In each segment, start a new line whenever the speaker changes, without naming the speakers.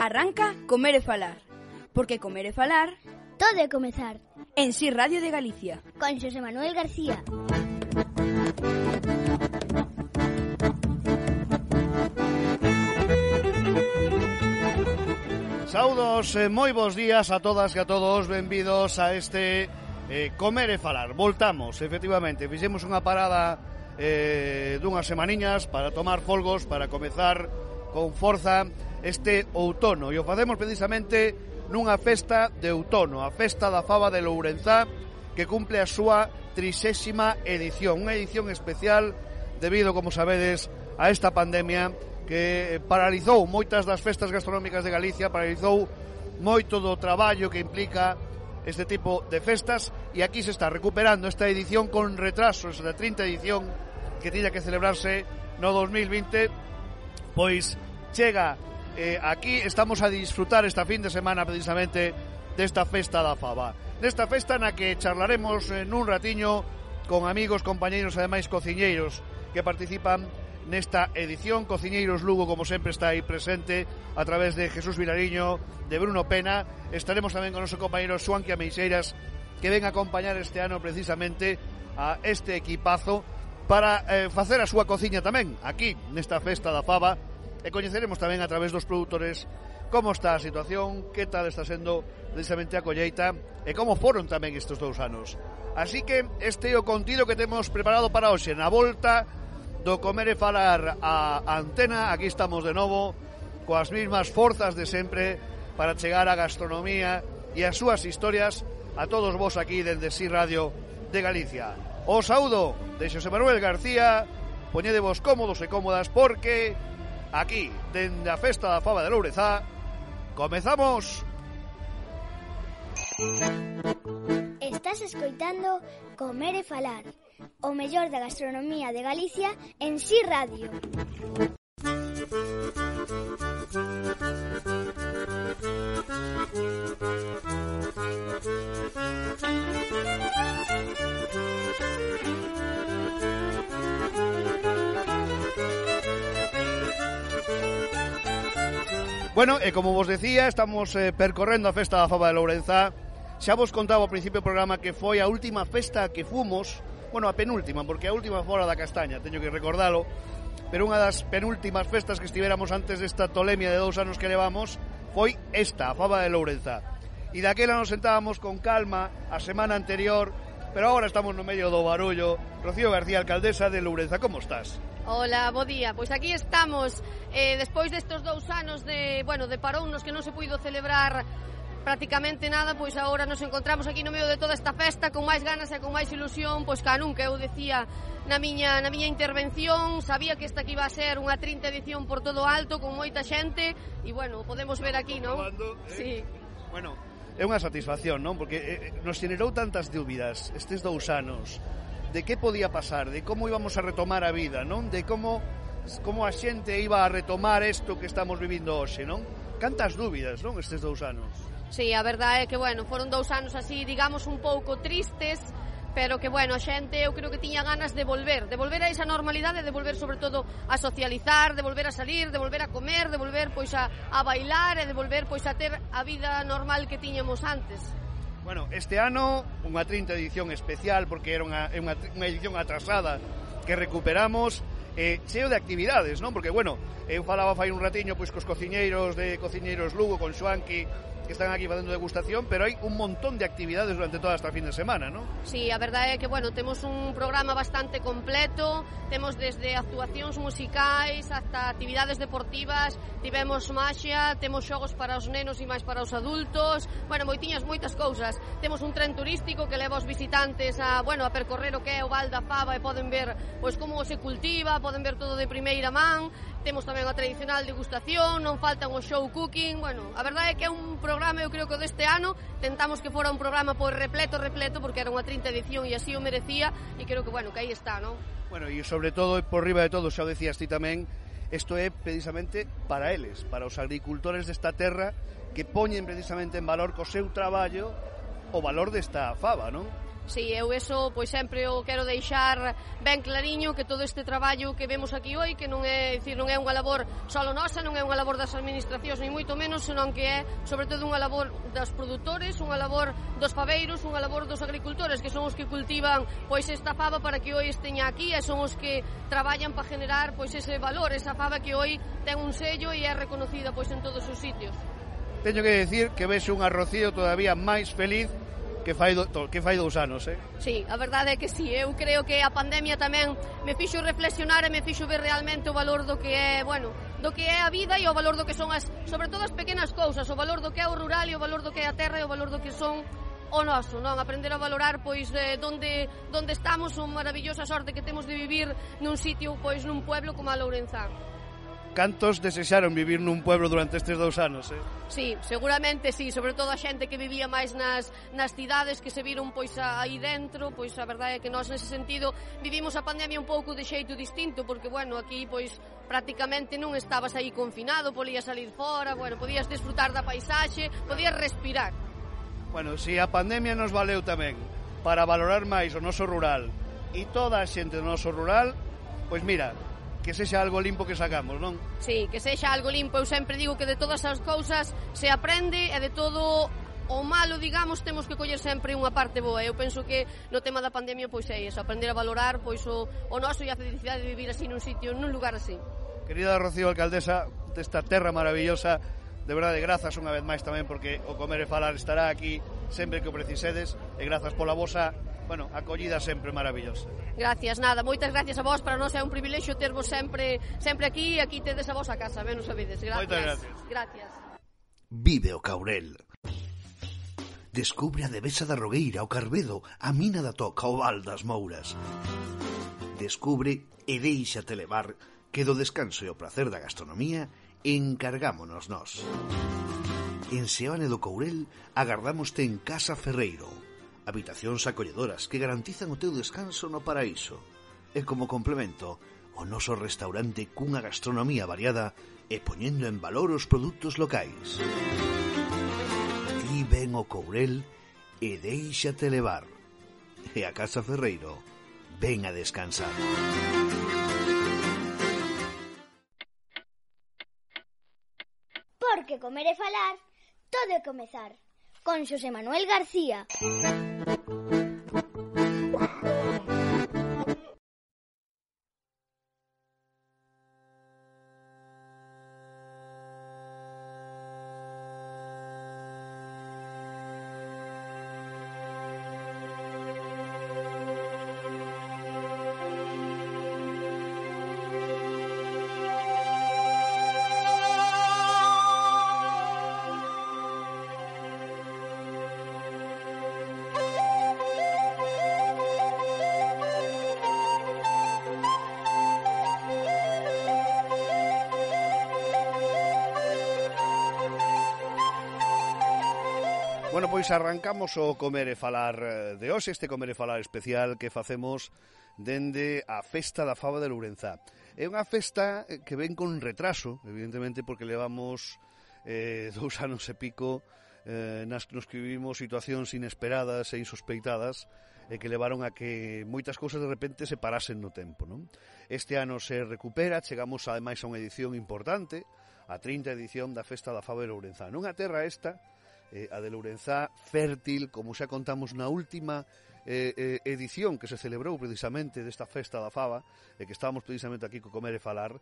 Arranca Comer e Falar, porque comer e falar...
Todo é comezar.
En Si Radio de Galicia.
Con Xosé Manuel García.
Saudos, eh, moi bons días a todas e a todos, benvidos a este eh, Comer e Falar. Voltamos, efectivamente, fixemos unha parada eh, dunhas semaniñas para tomar folgos, para comezar con forza este outono. E o facemos precisamente nunha festa de outono, a festa da fava de Lourenzá, que cumple a súa trisésima edición. Unha edición especial debido, como sabedes, a esta pandemia que paralizou moitas das festas gastronómicas de Galicia, paralizou moito do traballo que implica este tipo de festas e aquí se está recuperando esta edición con retrasos da 30 edición que tiña que celebrarse no 2020 pois chega eh, aquí estamos a disfrutar esta fin de semana precisamente desta festa da fava. Nesta festa na que charlaremos eh, nun ratiño con amigos, compañeiros, ademais cociñeiros que participan nesta edición. Cociñeiros Lugo, como sempre, está aí presente a través de Jesús Vilariño, de Bruno Pena. Estaremos tamén con o noso compañero Suanque Ameixeiras, que ven a acompañar este ano precisamente a este equipazo para eh, facer a súa cociña tamén, aquí, nesta festa da fava, e coñeceremos tamén a través dos produtores como está a situación, que tal está sendo precisamente a colleita e como foron tamén estes dous anos. Así que este é o contido que temos preparado para hoxe na volta do comer e falar a antena. Aquí estamos de novo coas mismas forzas de sempre para chegar á gastronomía e as súas historias a todos vos aquí dende Si Radio de Galicia. O saúdo de Xosé Manuel García, poñedevos cómodos e cómodas porque aquí, dende a Festa da Faba de Lourezá. Comezamos!
Estás escoitando Comer e Falar, o mellor da gastronomía de Galicia en Si sí Radio.
Bueno, e como vos decía, estamos eh, percorrendo a Festa da Faba de Lourenzá. Xa vos contaba ao principio do programa que foi a última festa que fomos, bueno, a penúltima, porque a última fora da Castaña, teño que recordalo, pero unha das penúltimas festas que estivéramos antes desta tolemia de dous anos que levamos foi esta, a Faba de Lourenzá. E daquela nos sentábamos con calma a semana anterior, pero agora estamos no medio do barullo. Rocío García, alcaldesa de Lourenzá, como estás?
Ola, bo día. Pois aquí estamos eh, despois destos dous anos de, bueno, de parón nos que non se puido celebrar prácticamente nada, pois agora nos encontramos aquí no medio de toda esta festa con máis ganas e con máis ilusión, pois ca nunca eu decía na miña na miña intervención, sabía que esta aquí iba a ser unha 30 edición por todo alto con moita xente e bueno, podemos ver aquí, non?
Eh?
Sí.
Bueno, é unha satisfacción, non? Porque eh, eh nos generou tantas dúbidas estes dous anos de que podía pasar, de como íbamos a retomar a vida, non? De como como a xente iba a retomar isto que estamos vivindo hoxe, non? Cantas dúbidas, non, estes dous anos?
Sí, a verdade é que, bueno, foron dous anos así, digamos, un pouco tristes, pero que bueno, a xente eu creo que tiña ganas de volver, de volver a esa normalidade, de volver sobre todo a socializar, de volver a salir, de volver a comer, de volver pois a, a bailar e de volver pois a ter a vida normal que tiñamos antes.
Bueno, este ano unha 30 edición especial porque era unha, unha, unha edición atrasada que recuperamos eh, cheo de actividades, non? Porque, bueno, eu falaba fai un ratiño pois cos cociñeiros de Cociñeiros Lugo, con Xoanqui, que están aquí facendo degustación, pero hai un montón de actividades durante toda esta fin de semana, non?
Sí, a verdade é que, bueno, temos un programa bastante completo, temos desde actuacións musicais hasta actividades deportivas, tivemos maxia, temos xogos para os nenos e máis para os adultos, bueno, moitiñas moitas cousas. Temos un tren turístico que leva os visitantes a, bueno, a percorrer o que é o Val da Fava e poden ver pois como se cultiva, poden ver todo de primeira man, Temos tamén a tradicional degustación, non faltan o show cooking, bueno, a verdade é que é un programa, eu creo que deste ano tentamos que fora un programa pois repleto, repleto, porque era unha 30 edición e así o merecía, e creo que, bueno, que aí está, non?
Bueno, e sobre todo, por riba de todo, xa o decías ti tamén, isto é precisamente para eles, para os agricultores desta terra que poñen precisamente en valor co seu traballo o valor desta fava, non?
Si, sí, eu eso pois sempre o quero deixar ben clariño que todo este traballo que vemos aquí hoy que non é, dicir, non é unha labor solo nosa, non é unha labor das administracións ni moito menos, senón que é sobre todo unha labor dos produtores, unha labor dos faveiros, unha labor dos agricultores que son os que cultivan pois esta fava para que hoy esteña aquí e son os que traballan para generar pois ese valor, esa fava que hoy ten un sello e é reconocida pois en todos os sitios.
Teño que decir que vexo un arrocío todavía máis feliz que fai, do, que fai dous anos, eh?
Sí, a verdade é que sí, eu creo que a pandemia tamén me fixo reflexionar e me fixo ver realmente o valor do que é, bueno, do que é a vida e o valor do que son as, sobre todo as pequenas cousas, o valor do que é o rural e o valor do que é a terra e o valor do que son o noso, non? Aprender a valorar pois eh, donde, donde estamos, unha maravillosa sorte que temos de vivir nun sitio, pois nun pueblo como a Lourenzán
cantos desexaron vivir nun pueblo durante estes dous anos, eh?
Sí, seguramente sí, sobre todo a xente que vivía máis nas, nas cidades que se viron pois aí dentro, pois a verdade é que nós nese sentido vivimos a pandemia un pouco de xeito distinto, porque bueno, aquí pois prácticamente non estabas aí confinado, podías salir fora, bueno, podías disfrutar da paisaxe, podías respirar.
Bueno, si a pandemia nos valeu tamén para valorar máis o noso rural e toda a xente do noso rural, pois mira, que sexa algo limpo que sacamos, non?
Sí, que sexa algo limpo. Eu sempre digo que de todas as cousas se aprende e de todo o malo, digamos, temos que coller sempre unha parte boa. Eu penso que no tema da pandemia pois é iso, aprender a valorar pois o, o noso e a felicidade de vivir así nun sitio, nun lugar así.
Querida Rocío Alcaldesa desta terra maravillosa, de verdade, grazas unha vez máis tamén porque o comer e falar estará aquí sempre que o precisedes e grazas pola vosa bueno, acollida sempre maravillosa.
Gracias, nada, moitas gracias a vos, para nós é un privilexio tervos sempre sempre aquí, aquí tedes a vos a casa, ben o sabedes. Gracias.
Moitas gracias.
Gracias.
Vive o Caurel. Descubre a Devesa da Rogueira, o Carbedo, a Mina da Toca, o Val das Mouras. Descubre e deixate levar que do descanso e o placer da gastronomía encargámonos nós. En Seoane do Courel agardamos en Casa Ferreiro, habitacións acolledoras que garantizan o teu descanso no paraíso. E como complemento, o noso restaurante cunha gastronomía variada e poñendo en valor os produtos locais. Ti ven o Courel e deixate levar. E a Casa Ferreiro, ven a descansar.
Porque comer e falar, todo é comezar. Con Xosé Manuel García.
Pois arrancamos o comer e falar eh, de hoxe, este comer e falar especial que facemos dende a Festa da Fava de Lourenzá. É unha festa eh, que ven con retraso, evidentemente, porque levamos eh, dous anos e pico eh, nas que nos que vivimos situacións inesperadas e insospeitadas e que levaron a que moitas cousas de repente se parasen no tempo. Non? Este ano se recupera, chegamos ademais a unha edición importante, a 30 edición da Festa da Fava de Lourenzá. Nunha terra esta eh, a de Lourenzá fértil, como xa contamos na última eh, eh, edición que se celebrou precisamente desta festa da fava, e eh, que estábamos precisamente aquí co comer e falar,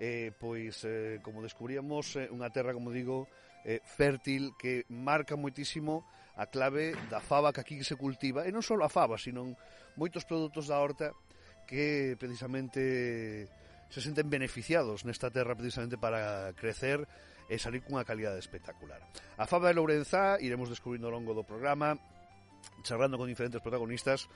eh, pois, eh, como descubríamos, eh, unha terra, como digo, eh, fértil que marca moitísimo a clave da fava que aquí se cultiva, e non só a fava, sino moitos produtos da horta que precisamente se senten beneficiados nesta terra precisamente para crecer e salir cunha calidade espectacular. A Faba de Lourenzá iremos descubrindo ao longo do programa, charlando con diferentes protagonistas,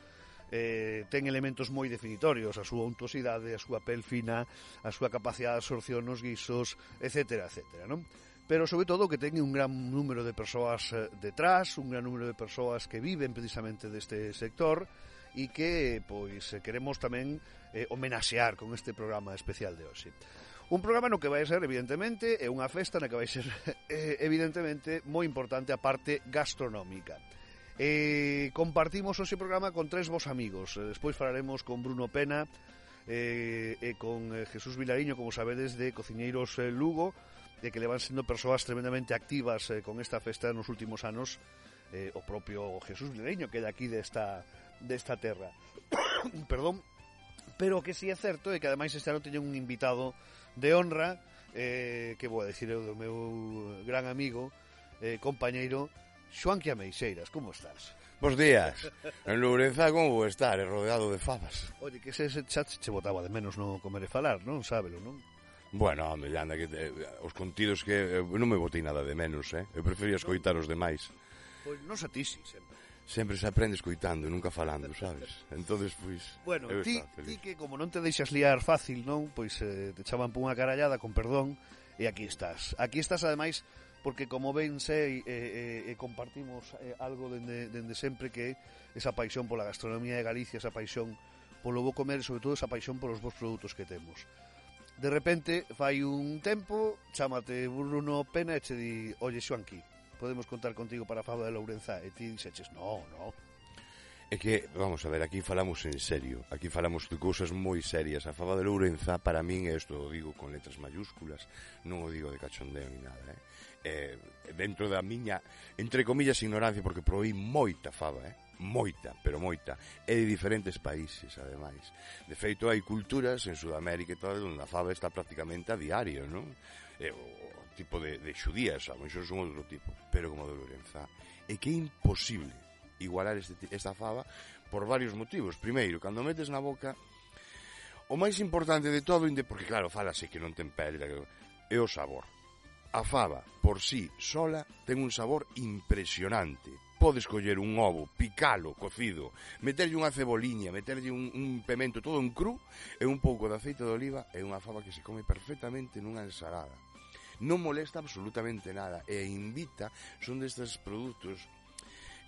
eh, ten elementos moi definitorios, a súa untosidade, a súa pel fina, a súa capacidade de absorción nos guisos, etc. etc non? pero sobre todo que ten un gran número de persoas eh, detrás, un gran número de persoas que viven precisamente deste sector, e que pois queremos tamén eh, homenaxear con este programa especial de hoxe. Un programa no que vai ser, evidentemente, é unha festa na que vai ser, eh, evidentemente, moi importante a parte gastronómica. Eh, compartimos hoxe programa con tres vos amigos. Eh, despois falaremos con Bruno Pena, eh, e con eh, Jesús Vilariño, como sabedes, de Cociñeiros eh, Lugo, de que le van sendo persoas tremendamente activas eh, con esta festa nos últimos anos, eh, o propio Jesús Vilariño, que é de aquí desta de desta terra. Perdón, pero o que si sí é certo é que ademais este ano teñen un invitado de honra eh, que vou a decir eu do meu gran amigo eh, compañeiro Xoan Quiameixeiras, como estás?
Bos días. En Loureza como vou estar, rodeado de fabas.
Oye, que ese chat che botaba de menos no comer e falar, non? Sábelo, non?
Bueno, anda, anda, que eh, os contidos que eu non me botei nada de menos, eh? Eu prefería escoitar os demais.
Pois non a ti, sí, sempre
sempre se aprende escoitando, nunca falando, sabes? Entonces, pois...
Bueno, ti, ti que como non te deixas liar fácil, non? Pois eh, te chaman por unha carallada, con perdón, e aquí estás. Aquí estás, ademais, porque como ben sei, eh, eh, compartimos eh, algo dende, dende sempre que esa paixón pola gastronomía de Galicia, esa paixón polo bo comer, sobre todo esa paixón polos bons produtos que temos. De repente, fai un tempo, chámate Bruno Pena e che di, oye, Xoanqui, podemos contar contigo para a faba de Lourenza e ti dixeches, no, no.
É que, vamos a ver, aquí falamos en serio Aquí falamos de cousas moi serias A faba de Lourenza, para min, isto o digo con letras mayúsculas Non o digo de cachondeo ni nada, eh? eh dentro da miña, entre comillas, ignorancia Porque proí moita faba, eh? moita, pero moita, e de diferentes países, ademais. De feito, hai culturas en Sudamérica e tal, onde a fava está prácticamente a diario, non? eh, o, o tipo de, de xudías, a mellor son outro tipo, pero como de Lorenza, é que é imposible igualar este, esta fava por varios motivos. Primeiro, cando metes na boca, o máis importante de todo, porque claro, falase que non ten pele, é o sabor. A fava, por sí sola, ten un sabor impresionante. Podes coller un ovo, picalo, cocido, meterlle unha ceboliña, meterlle un, un pemento todo en cru e un pouco de aceite de oliva e unha fava que se come perfectamente nunha ensalada non molesta absolutamente nada e invita, son destes produtos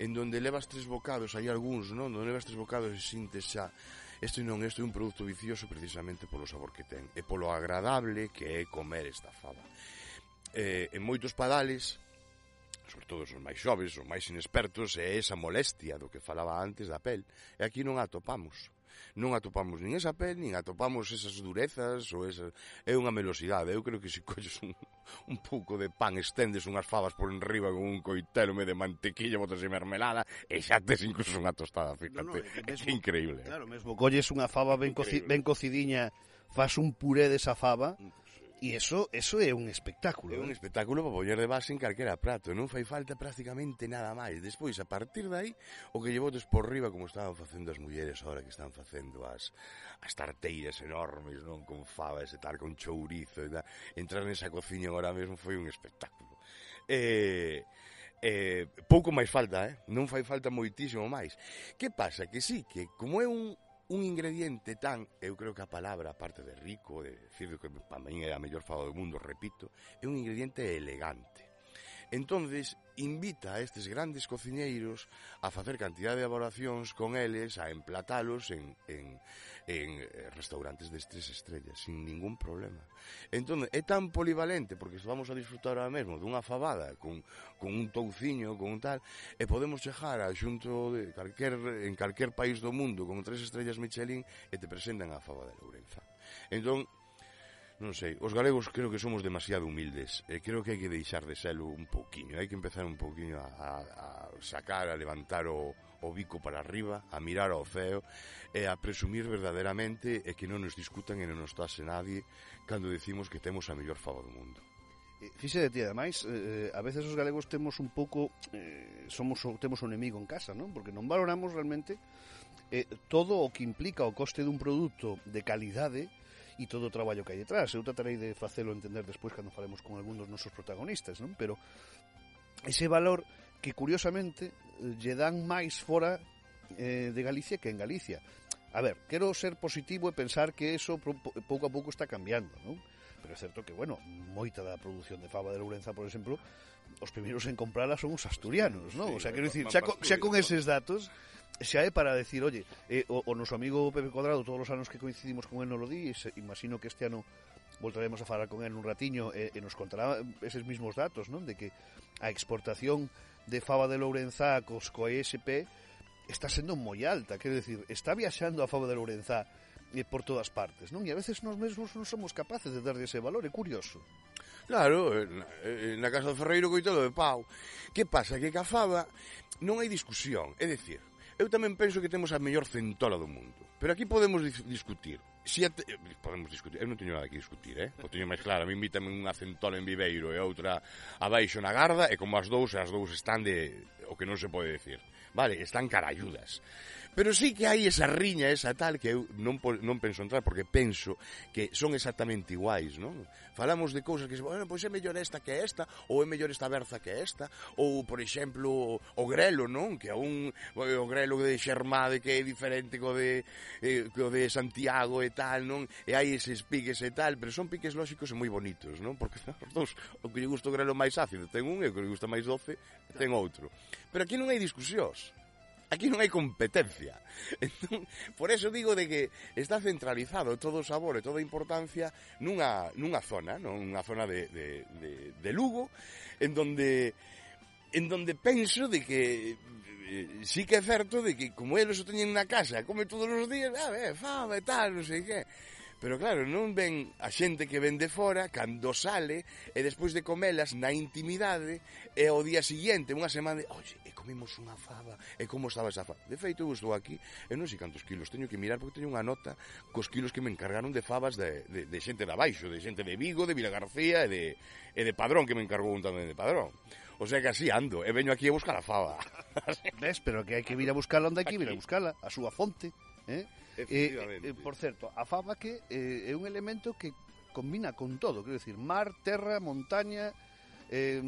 en donde levas tres bocados, hai algúns, non? Donde levas tres bocados e sintes xa Isto non, isto é un produto vicioso precisamente polo sabor que ten e polo agradable que é comer esta fava. Eh, en moitos padales, sobre todo os máis xoves, os máis inexpertos, é esa molestia do que falaba antes da pel, e aquí non a atopamos non atopamos nin esa pel, nin atopamos esas durezas ou esa... é unha melosidade. Eu creo que se colles un, un pouco de pan, estendes unhas favas por enriba con un coitelo me de mantequilla, botas de mermelada, e xa tes incluso unha tostada, fíjate.
No, no, é mesmo,
é increíble. Eh.
Claro, mesmo colles unha fava ben, coci, ben cocidiña, fas un puré desa fava, mm. E eso, eso é un espectáculo.
É un
¿eh?
espectáculo para poñer de base en calquera prato. Non fai falta prácticamente nada máis. Despois, a partir dai, o que lle botes por riba como estaban facendo as mulleres ahora que están facendo as, as tarteiras enormes, non? Con fabas e tal, con chourizo e tal. Entrar nesa cociña agora mesmo foi un espectáculo. Eh, eh, pouco máis falta, eh? non fai falta moitísimo máis. Que pasa? Que sí, que como é un, un ingrediente tan, eu creo que a palabra, aparte de rico, de decir que para mí é a mellor fado do mundo, repito, é un ingrediente elegante. Entonces, invita a estes grandes cociñeiros a facer cantidad de elaboracións con eles, a emplatalos en, en, en eh, restaurantes de tres estrellas, sin ningún problema. Entón, é tan polivalente, porque vamos a disfrutar ahora mesmo dunha fabada con, con un touciño, con un tal, e podemos chegar a xunto de calquer, en calquer país do mundo con tres estrellas Michelin e te presentan a fabada de Lourenza. Entón, Non sei, os galegos creo que somos demasiado humildes e creo que hai que deixar de selo un pouquiño, hai que empezar un pouquiño a, a, a sacar, a levantar o, o bico para arriba, a mirar ao ceo e a presumir verdadeiramente e que non nos discutan e non nos tase nadie cando decimos que temos a mellor fava do mundo.
Fixe de ti, ademais, eh, eh, a veces os galegos temos un pouco eh, somos temos un enemigo en casa, non? Porque non valoramos realmente eh, todo o que implica o coste dun produto de calidade e todo o traballo que hai detrás. Eu tratarei de facelo entender despois cando falemos con algún dos nosos protagonistas, non? Pero ese valor que curiosamente lle dan máis fora eh, de Galicia que en Galicia. A ver, quero ser positivo e pensar que eso pouco a pouco está cambiando, non? Pero é certo que, bueno, moita da produción de fava de Lourenza, por exemplo, os primeiros en comprala son os asturianos, non?
Sí,
o sea, quero dicir, xa, con, xa con eses datos SAE para decir, oye, eh, o, o noso amigo Pepe Cuadrado, todos os anos que coincidimos con él no lo di, e se, imagino que este ano voltaremos a falar con él un ratiño e, e nos contará eses mismos datos, non? De que a exportación de fava de Lourenzá cos co ESP está sendo moi alta, quero decir, está viaxando a fava de Lourenzá e por todas partes, non? E a veces nós mesmos non somos capaces de darlle ese valor, é curioso.
Claro, na casa do Ferreiro coitado de Pau. Que pasa? Que ca faba non hai discusión, é dicir, eu tamén penso que temos a mellor centola do mundo. Pero aquí podemos discutir. Si te... Eh, podemos discutir, eu non teño nada que discutir, eh? O teño máis claro, a mí invítame unha centola en Viveiro e outra abaixo na Garda e como as dous, as dous están de o que non se pode decir. Vale, están carayudas. Pero sí que hai esa riña, esa tal, que eu non, non penso entrar, porque penso que son exactamente iguais, non? Falamos de cousas que, bueno, pois é mellor esta que esta, ou é mellor esta berza que esta, ou, por exemplo, o grelo, non? Que é un o grelo de Xermade que é diferente co de, eh, co de Santiago e tal, non? E hai eses piques e tal, pero son piques lóxicos e moi bonitos, non? Porque os dous, o que lle gusta o grelo máis ácido ten un e o que lle gusta máis doce ten outro. Pero aquí non hai discusións aquí non hai competencia. Entón, por eso digo de que está centralizado todo o sabor e toda a importancia nunha, nunha zona, non unha zona de, de, de, de Lugo, en donde en donde penso de que eh, sí que é certo de que como eles o teñen na casa, come todos os días, ah, a ver, fame e tal, non sei que Pero claro, non ven a xente que ven de fora cando sale e despois de comelas na intimidade e ao día siguiente, unha semana, de, oxe, e comimos unha fava, e como estaba esa fava? De feito, eu estou aquí, e non sei cantos kilos, teño que mirar porque teño unha nota cos kilos que me encargaron de favas de, de, de xente de abaixo, de xente de Vigo, de Vila García e de, e de Padrón, que me encargou un tamén de Padrón. O sea que así ando, e veño aquí a buscar a fava.
Ves, pero que hai que vir a buscala onde hai que vir a buscala, a súa fonte, eh? Efectivamente. Eh, eh, por certo, a faba que eh, é un elemento que combina con todo, quero decir, mar, terra, montaña, eh,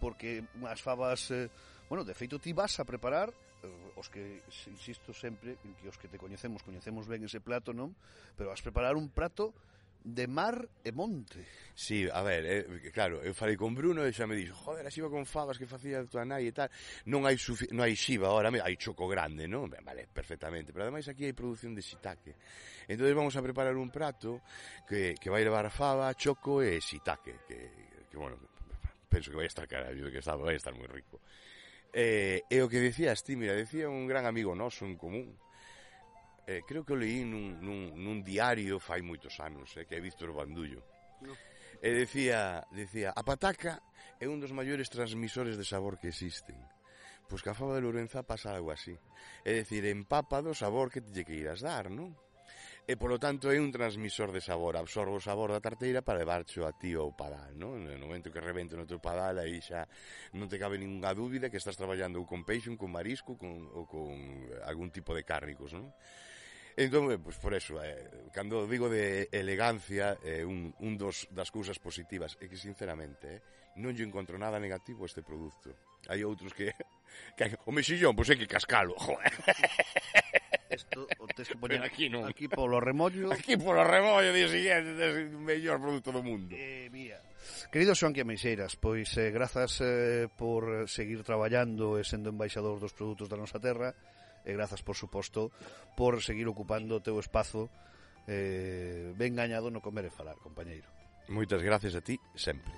porque as fabas, eh, bueno, de feito ti vas a preparar eh, os que insisto sempre en que os que te coñecemos coñecemos ben ese plato, non? Pero vas preparar un prato de mar e monte.
Sí, a ver, eh, claro, eu falei con Bruno e xa me dixo, joder, a xiva con fabas que facía a tua nai e tal, non hai sufi non hai xiva ahora, hai choco grande, non? Vale, perfectamente, pero ademais aquí hai produción de shiitake. Entonces vamos a preparar un prato que, que vai levar fava, choco e shiitake, que, que bueno, penso que vai estar cara, que está, vai estar moi rico. Eh, e o que decías ti, mira, decía un gran amigo noso en común, eh, creo que o leí nun, nun, nun diario fai moitos anos, eh, que é Víctor Bandullo. No. E decía, decía, a pataca é un dos maiores transmisores de sabor que existen. Pois que a fava de Lourenza pasa algo así. É dicir, empapa do sabor que te que irás dar, non? E polo tanto é un transmisor de sabor, absorbe o sabor da tarteira para levarcho a ti ou padal, non? No momento que rebente no teu padal aí xa non te cabe ninguna dúbida que estás traballando ou con peixe, ou con marisco, con, ou con eh, algún tipo de cárnicos, non? Entón, eh, pois, por eso, eh, cando digo de elegancia, é eh, un, un dos, das cousas positivas, é que, sinceramente, eh, non lle encontro nada negativo a este produto. Hai outros que, que o mexillón, pois é que cascalo, joder.
Esto, o tes que poñer aquí, non. aquí polo remollo.
Aquí polo remollo, día siguiente, é o mellor produto do mundo.
Eh, mira. Queridos Xoan Meixeiras, pois eh, grazas eh, por seguir traballando e sendo embaixador dos produtos da nosa terra e grazas por suposto por seguir ocupando o teu espazo eh, ben gañado no comer e falar, compañeiro.
Moitas gracias a ti sempre.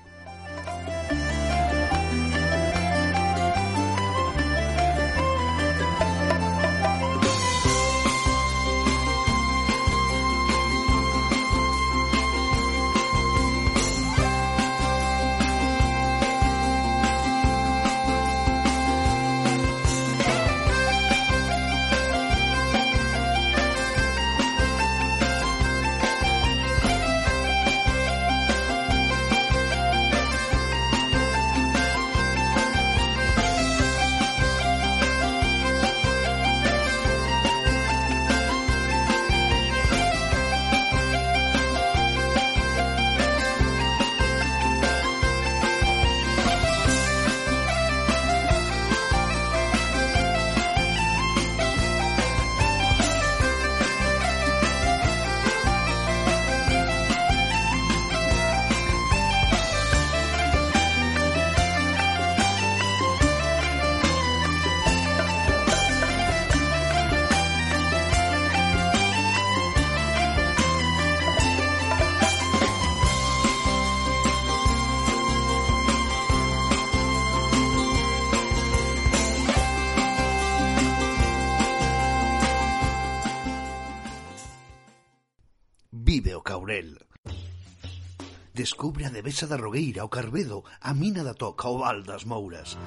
Descubre a Devesa da Rogueira, o Carbedo, a Mina da Toca, o Val das Mouras.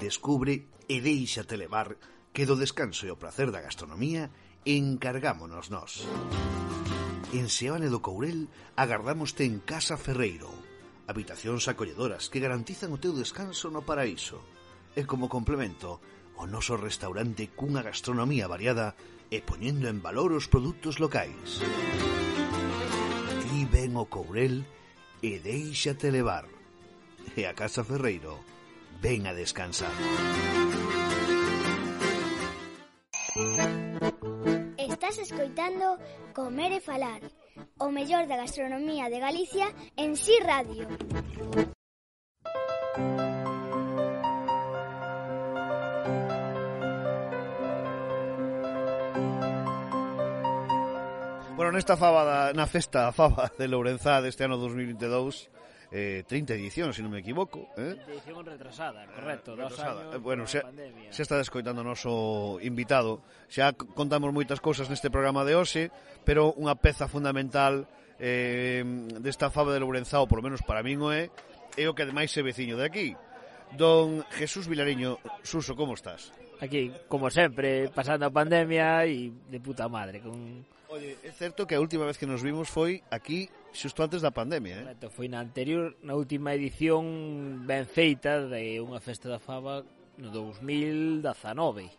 Descubre e deixate levar que do descanso e o placer da gastronomía encargámonos nós. En Seoane do Courel agardámoste en Casa Ferreiro, habitacións acolledoras que garantizan o teu descanso no paraíso. E como complemento, o noso restaurante cunha gastronomía variada e poñendo en valor os produtos locais ben o courel e deixate levar. E a Casa Ferreiro, ven a descansar.
Estás escoitando Comer e Falar, o mellor da gastronomía de Galicia en Si sí Radio.
Bueno, nesta fábada, na festa a faba de Lourenzá deste ano 2022, eh, 30 edición, se si non me equivoco. Eh?
Edición retrasada, eh, correcto. Eh,
retrasada.
Dos
años bueno,
se,
xa está descoitando o noso invitado. Xa contamos moitas cousas neste programa de hoxe, pero unha peza fundamental eh, desta faba de Lourenzá, ou lo menos para min o é, é o que ademais é veciño de aquí. Don Jesús Vilariño, Suso, como estás?
Aquí, como sempre, pasando a pandemia e de puta madre, con
Oye, é certo que a última vez que nos vimos foi aquí xusto antes da pandemia, eh?
Correcto, foi na anterior, na última edición ben feita de unha festa da fava no 2019.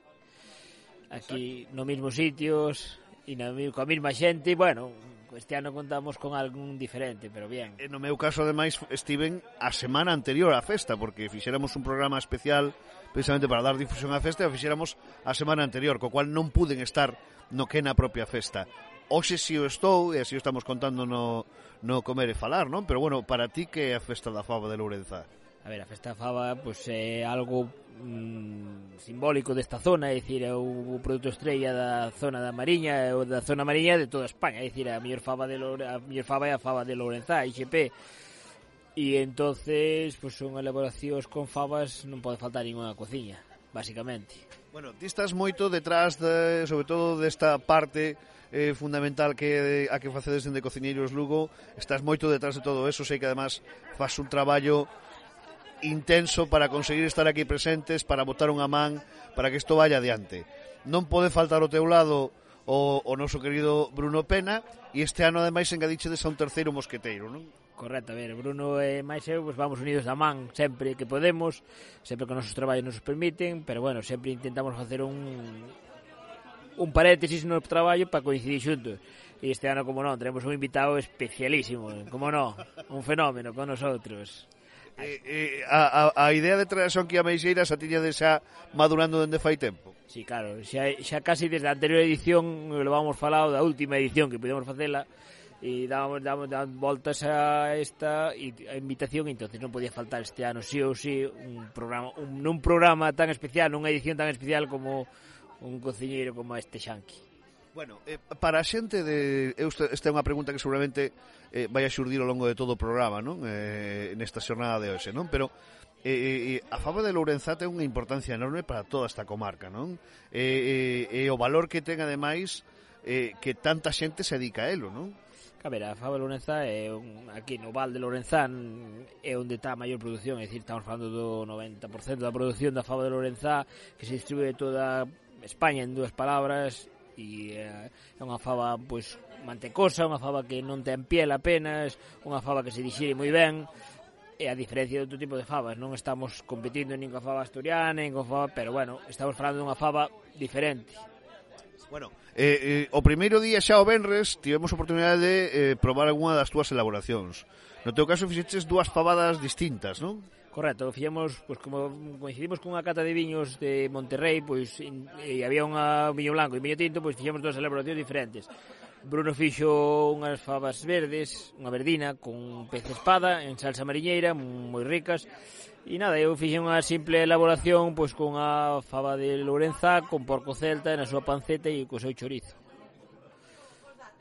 Aquí Exacto. no mesmo sitios e na, coa mesma xente, bueno, este ano contamos con algún diferente, pero bien.
E no meu caso, ademais, estiven a semana anterior á festa, porque fixéramos un programa especial precisamente para dar difusión á festa e fixéramos a semana anterior, co cual non puden estar no que na propia festa. Oxe si o estou, e así o estamos contando no, no comer e falar, non? Pero bueno, para ti que é a festa da fava de Lourenza?
A ver, a festa da fava pois, pues, é algo mm, simbólico desta zona, é dicir, é o, o produto estrella da zona da Mariña, é o da zona Mariña de toda España, é dicir, a mellor fava de Loure, a mellor fava é a fava de Lourenza, IGP. E entonces, pois pues, son elaboracións con favas, non pode faltar ninguna cociña, basicamente.
Bueno, ti estás moito detrás, de, sobre todo, desta parte eh, fundamental que a que facedes dende Cociñeiros Lugo. Estás moito detrás de todo eso, sei que además faz un traballo intenso para conseguir estar aquí presentes, para botar unha man, para que isto vaya adiante. Non pode faltar ao teu lado o, o noso querido Bruno Pena e este ano ademais engadichedes a un terceiro mosqueteiro, non?
Correcto, a ver, Bruno e máis eu pues, vamos unidos da man sempre que podemos, sempre que os nosos traballos nos permiten, pero bueno, sempre intentamos facer un un paréntesis no traballo para coincidir xuntos. E este ano, como non, tenemos un invitado especialísimo, como non, un fenómeno con nosotros.
Eh, eh, a, a, a idea de traer a Sonquía Meixeira a tiña de xa madurando dende fai tempo.
Sí, claro, xa, xa casi desde a anterior edición lo vamos falado da última edición que pudemos facela, e dábamos, dábamos, dábamos voltas a esta a invitación, entonces non podía faltar este ano sí ou sí un programa un, nun programa tan especial, nunha edición tan especial como un cociñeiro como este Xanqui.
Bueno, eh, para a xente de eu esta é unha pregunta que seguramente eh, vai a xurdir ao longo de todo o programa, non? Eh, nesta xornada de hoxe, non? Pero eh, eh, eh a fama de Lourenzá ten unha importancia enorme para toda esta comarca, non? Eh, eh, e o valor que ten ademais eh, que tanta xente se dedica a elo, non?
A ver, a Faba Lorenza é un, aquí no Val de Lorenzán é onde está a maior produción, é dicir, estamos falando do 90% da produción da Faba de Lourenzá que se distribúe toda España en dúas palabras e eh, é unha fava pois mantecosa, unha fava que non ten piel apenas, unha fava que se dixire moi ben e a diferencia de outro tipo de favas, non estamos competindo nin coa fava asturiana, nin coa fava, pero bueno, estamos falando dunha fava diferente.
Bueno, eh, eh, o primeiro día xa o Benres tivemos a oportunidade de eh, probar algunha das túas elaboracións. No teu caso fixeches dúas pavadas distintas, non?
Correcto, fixemos, pois como coincidimos cunha cata de viños de Monterrey, pois in, e había unha viño blanco e viño tinto, pois fixemos dúas elaboracións diferentes. Bruno fixo unhas favas verdes, unha verdina con pez espada en salsa mariñeira, moi ricas, E nada, eu fixen unha simple elaboración pois con a fava de Lourenza con porco celta na súa panceta e co seu chorizo.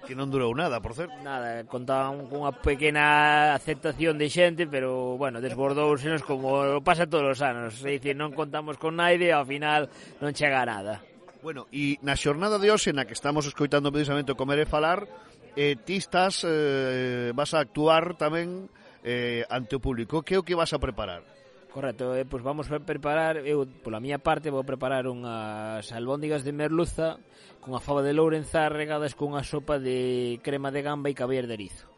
Que non durou nada, por certo.
Nada, contaban cunha pequena aceptación de xente, pero, bueno, desbordousenos como pasa todos os anos. É dicir, non contamos con naide, ao final non chega a nada.
Bueno, e na xornada de hoxe, na que estamos escoitando precisamente o comer e falar, eh, ti estás, eh, vas a actuar tamén eh, ante o público. Que é o que vas a preparar?
Correcto, eh, pois vamos a preparar, eu pola miña parte vou preparar unhas albóndigas de merluza cunha fava de lourenzá regadas cunha sopa de crema de gamba e caviar de erizo.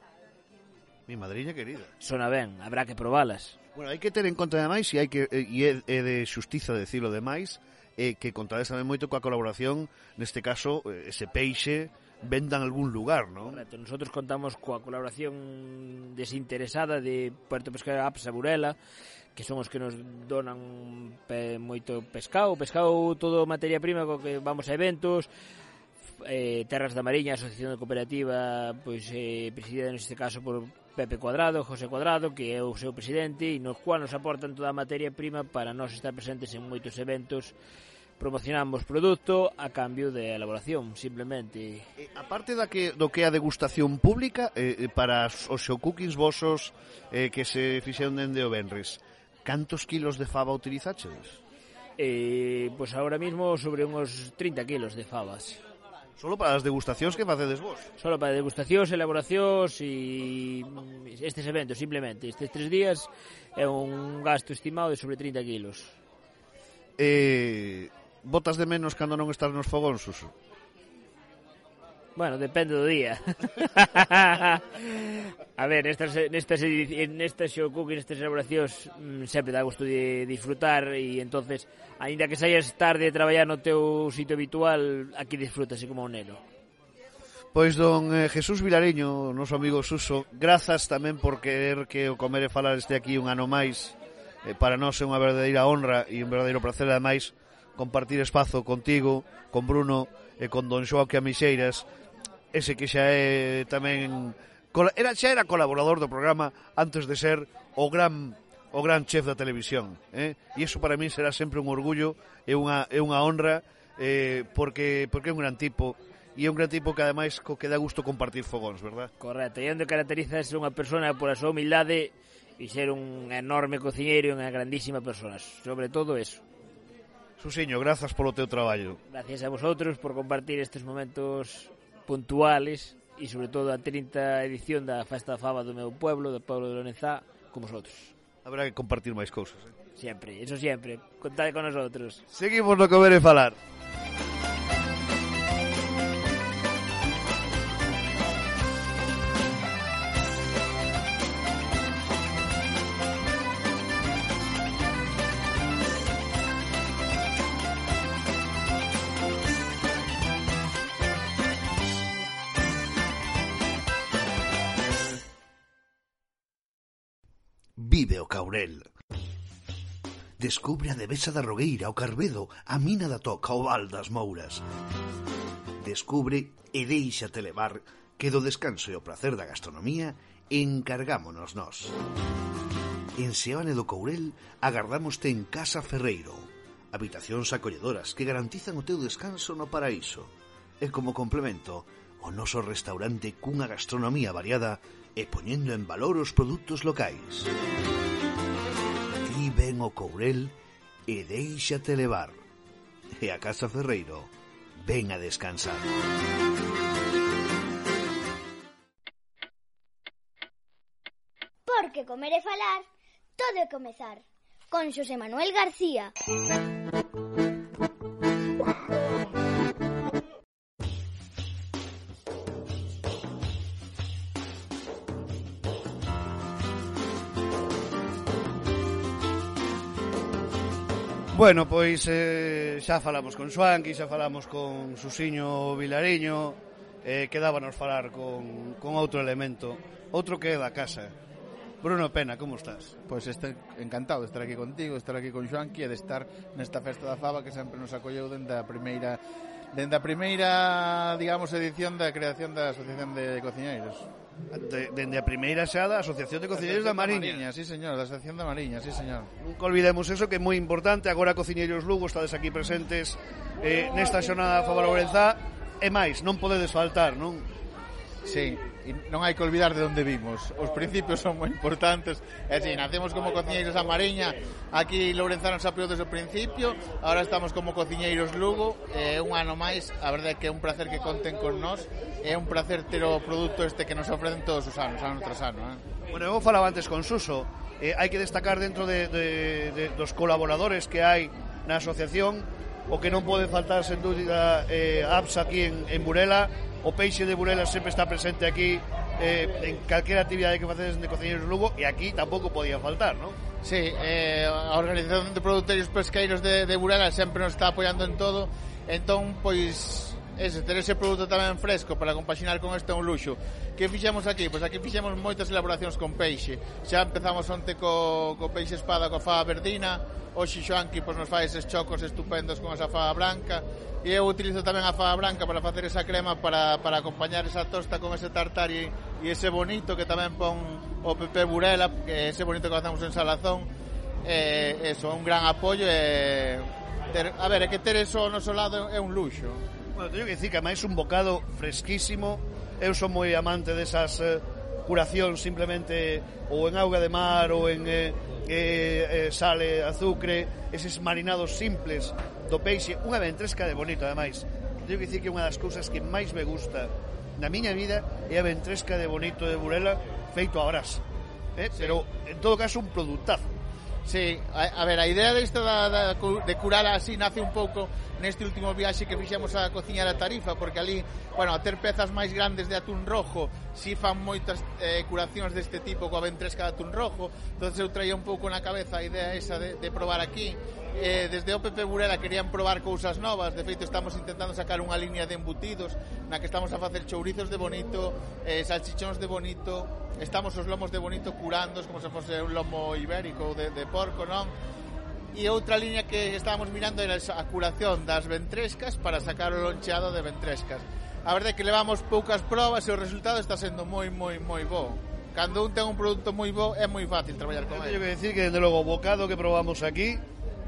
Mi madriña querida.
Sona ben, habrá que probalas.
Bueno, hai que ter en conta demais e hai que eh, e é de xustiza decirlo demais, eh, que contades tamén moito coa colaboración, neste caso, eh, ese peixe, venda en algún lugar, ¿no?
Correcto. Nosotros contamos coa colaboración desinteresada de Puerto Pesqueira Apsa Burela, que son os que nos donan pe, moito pescado, pescado todo materia prima co que vamos a eventos, eh, Terras da Mariña, Asociación de Cooperativa, pois eh, presidida neste caso por Pepe Cuadrado, José Cuadrado, que é o seu presidente, e nos cual nos aportan toda a materia prima para nós estar presentes en moitos eventos promocionamos produto a cambio de elaboración, simplemente.
E, aparte da que do que é a degustación pública eh, para os showcookings vosos eh, que se fixeron dende o Benres, cantos kilos de fava utilizachedes?
Eh, pois agora mesmo mismo sobre uns 30 kilos de favas.
Solo para as degustacións que facedes vos?
Solo para degustacións, elaboracións e mm, estes eventos, simplemente. Estes tres días é un gasto estimado de sobre 30 kilos.
Eh, botas de menos cando non estás nos fogóns, Suso?
Bueno, depende do día. a ver, nestas, nestas, nestas cooking nestas elaboracións, mm, sempre dá gusto de disfrutar e entonces, aínda que saias tarde de traballar no teu sitio habitual, aquí disfrútase como un neno.
Pois don eh, Jesús Vilareño, noso amigo Suso, grazas tamén por querer que o comer e falar este aquí un ano máis. Eh, para nós é unha verdadeira honra e un verdadeiro placer, ademais, compartir espazo contigo, con Bruno e con Don Xoaque Amixeiras, ese que xa é tamén era xa era colaborador do programa antes de ser o gran o gran chef da televisión, eh? E iso para min será sempre un orgullo e unha é unha honra eh, porque porque é un gran tipo e é un gran tipo que ademais co que dá gusto compartir fogóns, verdad?
Correcto, e onde caracteriza ser unha persona por a súa humildade e ser un enorme cociñeiro e unha grandísima persona, sobre todo eso.
Susiño, grazas polo teu traballo.
Gracias a vosotros por compartir estes momentos puntuales e sobre todo a 30 edición da Festa da Fava do meu pueblo, do pueblo de Lonezá, con vosotros.
Habrá que compartir máis cousas, eh?
Sempre, eso sempre. Contade con nosotros.
Seguimos no comer e falar.
Burel. Descubre a Devesa da Rogueira, o Carbedo, a Mina da Toca, o Val das Mouras. Descubre e deixate levar que do descanso e o placer da gastronomía encargámonos nós. En Seoane do Courel agardámoste en Casa Ferreiro, habitacións acolledoras que garantizan o teu descanso no paraíso. E como complemento, o noso restaurante cunha gastronomía variada e poñendo en valor os produtos locais ten o Courel e deixate levar. E a Casa Ferreiro, ven a descansar.
Porque comer e falar, todo é comezar. Con Xosé Manuel García.
Bueno, pois eh, xa falamos con Xuanqui, xa falamos con Susiño Vilariño, eh, quedábanos falar con, con outro elemento, outro que é da casa. Bruno Pena, como estás?
Pois pues este, encantado de estar aquí contigo, de estar aquí con Xuanqui e de estar nesta festa da fava que sempre nos acolleu dende a primeira dende a primeira, digamos, edición da creación da Asociación de Cociñeiros.
Dende de, a primeira xa da Asociación de Cociñeiros da Mariña.
Mariña Sí, señor, da Asociación da Mariña, sí, señor
Nunca olvidemos eso que é moi importante Agora Cociñeiros Lugo, estades aquí presentes eh, Nesta xonada favorabelezá E máis, non podedes faltar, non?
Sí, e non hai que olvidar de onde vimos. Os principios son moi importantes. É así, nacemos como cociñeiros a Mariña, aquí Lourenzano apoiou desde o principio, ahora estamos como cociñeiros Lugo, é eh, un ano máis, a verdade é que é un placer que conten con nós, é un placer ter o produto este que nos ofrecen todos os anos, ano tras ano. Eh?
Bueno, eu falaba antes con Suso, eh, hai que destacar dentro de, de, de, dos colaboradores que hai na asociación, o que non pode faltar, sen dúbida, eh, apps aquí en, en Burela, o peixe de Burela sempre está presente aquí eh, en calquera actividade que facedes de Cociñeiros Lugo e aquí tampouco podía faltar, non?
Sí, eh, a Organización de Produtores Pesqueiros de, de Burela sempre nos está apoiando en todo entón, pois ese, ter ese produto tamén fresco para compaxinar con este é un luxo. Que fixemos aquí? Pois aquí fixemos moitas elaboracións con peixe. Xa empezamos onte co, co peixe espada, coa fava verdina, hoxe Xoanqui pois, nos fai eses chocos estupendos con esa fava branca, e eu utilizo tamén a fava branca para facer esa crema para, para acompañar esa tosta con ese tartar e, e ese bonito que tamén pon o Pepe Burela, que ese bonito que facemos en Salazón, eh, eso, un gran apoio e eh, ter, a ver, é que ter eso ao noso lado é un luxo.
Bueno, teño que dicir que máis un bocado fresquísimo. Eu son moi amante desas eh, curacións simplemente ou en auga de mar ou en eh, eh, eh sale, azucre, eses marinados simples do peixe, unha ventresca de bonito ademais. Teño que dicir que unha das cousas que máis me gusta na miña vida é a ventresca de bonito de Burela feito a brasa. Eh? Sí. Pero, en todo caso, un productazo
Sí, a, a ver, a idea desta da, da, de curar así nace un pouco neste último viaxe que fixemos a cociñar a Tarifa, porque ali bueno, a ter pezas máis grandes de atún rojo si fan moitas eh, curacións deste tipo coa ventresca de atún rojo entonces eu traía un pouco na cabeza a idea esa de, de probar aquí eh, desde o Burela querían probar cousas novas de feito estamos intentando sacar unha liña de embutidos na que estamos a facer chourizos de bonito eh, salchichóns de bonito estamos os lomos de bonito curandos como se fose un lomo ibérico de, de porco, non? E outra liña que estábamos mirando era a curación das ventrescas para sacar o loncheado de ventrescas. A verdade é que levamos poucas probas e o resultado está sendo moi, moi, moi bo. Cando un ten un produto moi bo, é moi fácil traballar con
ele. Teño que decir que, desde logo, o bocado que probamos aquí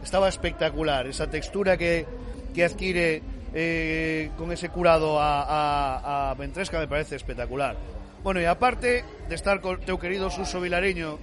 estaba espectacular. Esa textura que, que adquire eh, con ese curado a, a, a Ventresca me parece espectacular. Bueno, e aparte de estar con teu querido Suso Vilareño,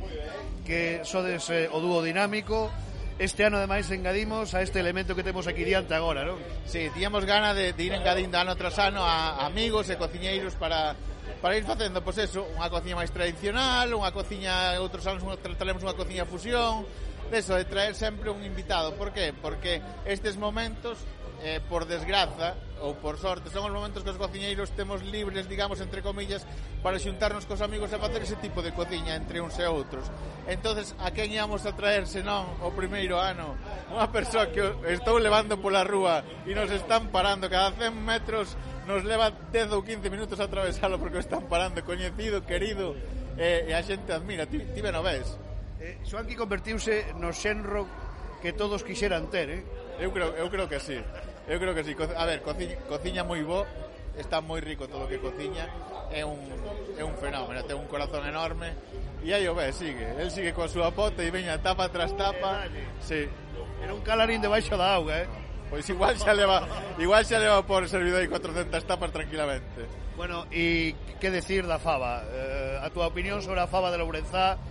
que sodes eh, o dúo dinámico, Este ano, ademais, engadimos a este elemento que temos aquí diante agora, non?
Sí, tíamos gana de, de ir engadindo ano tras ano a amigos e cociñeiros para para ir facendo, pois pues eso, unha cociña máis tradicional, unha cociña, outros anos unha, trataremos unha cociña fusión, de eso, de traer sempre un invitado. Por qué? Porque estes momentos eh, por desgraza ou por sorte, son os momentos que os cociñeiros temos libres, digamos, entre comillas, para xuntarnos cos amigos e facer ese tipo de cociña entre uns e outros. Entonces, a quen íamos a traer senón o primeiro ano? Unha persoa que estou levando pola rúa e nos están parando cada 100 metros nos leva 10 ou 15 minutos a atravesalo porque o están parando coñecido, querido e, e a xente admira, ti, ti ben o ves
eh, Xoanqui convertiuse no xenro que todos quixeran ter, eh?
Eu creo, eu creo que sí. Eu creo que sí. A ver, cociña, cociña moi bo, está moi rico todo o que cociña. É un, é un fenómeno, ten un corazón enorme. E aí o ve, sigue. El sigue coa súa pota e veña tapa tras tapa. Sí.
Era un calarín debaixo da auga, eh?
Pois igual xa leva, igual xa leva por servidor e 400 tapas tranquilamente.
Bueno, e que decir da fava? Eh, a túa opinión sobre a fava de Lourenzá,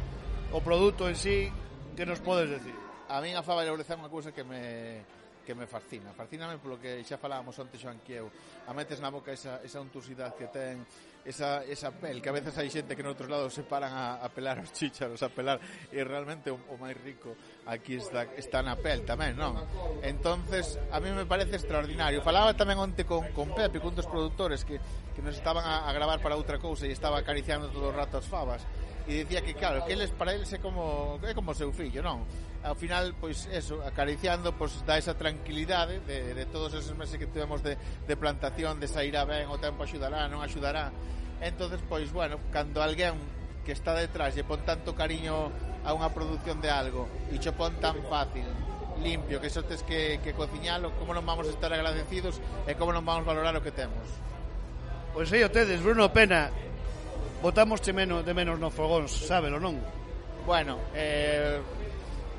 o produto en sí, que nos podes decir?
A mí a fava de Lourenzá é unha cousa que me que me fascina. Fascíname polo que xa falábamos antes Joan Anquieu. A metes na boca esa, esa untuosidade que ten, esa, esa pel, que a veces hai xente que noutros lados se paran a, a pelar os chícharos, a pelar, e realmente o, o máis rico aquí está, está na pel tamén, non? Entonces, a mí me parece extraordinario. Falaba tamén onte con, con Pepe, con dos produtores que, que nos estaban a, a gravar para outra cousa e estaba acariciando todo o rato as favas e dicía que claro, que eles para eles é como é como seu fillo, non? ao final, pois, eso, acariciando, pois, dá esa tranquilidade de, de todos esos meses que tivemos de, de plantación, de sair a ben, o tempo axudará, non axudará. entonces pois, bueno, cando alguén que está detrás e pon tanto cariño a unha produción de algo e cho pon tan fácil, limpio, que só tes que, que cociñalo, como non vamos a estar agradecidos e como non vamos a valorar o que temos.
Pois aí o tedes, Bruno Pena, botamos de menos de menos no fogóns, sábelo, non?
Bueno, eh,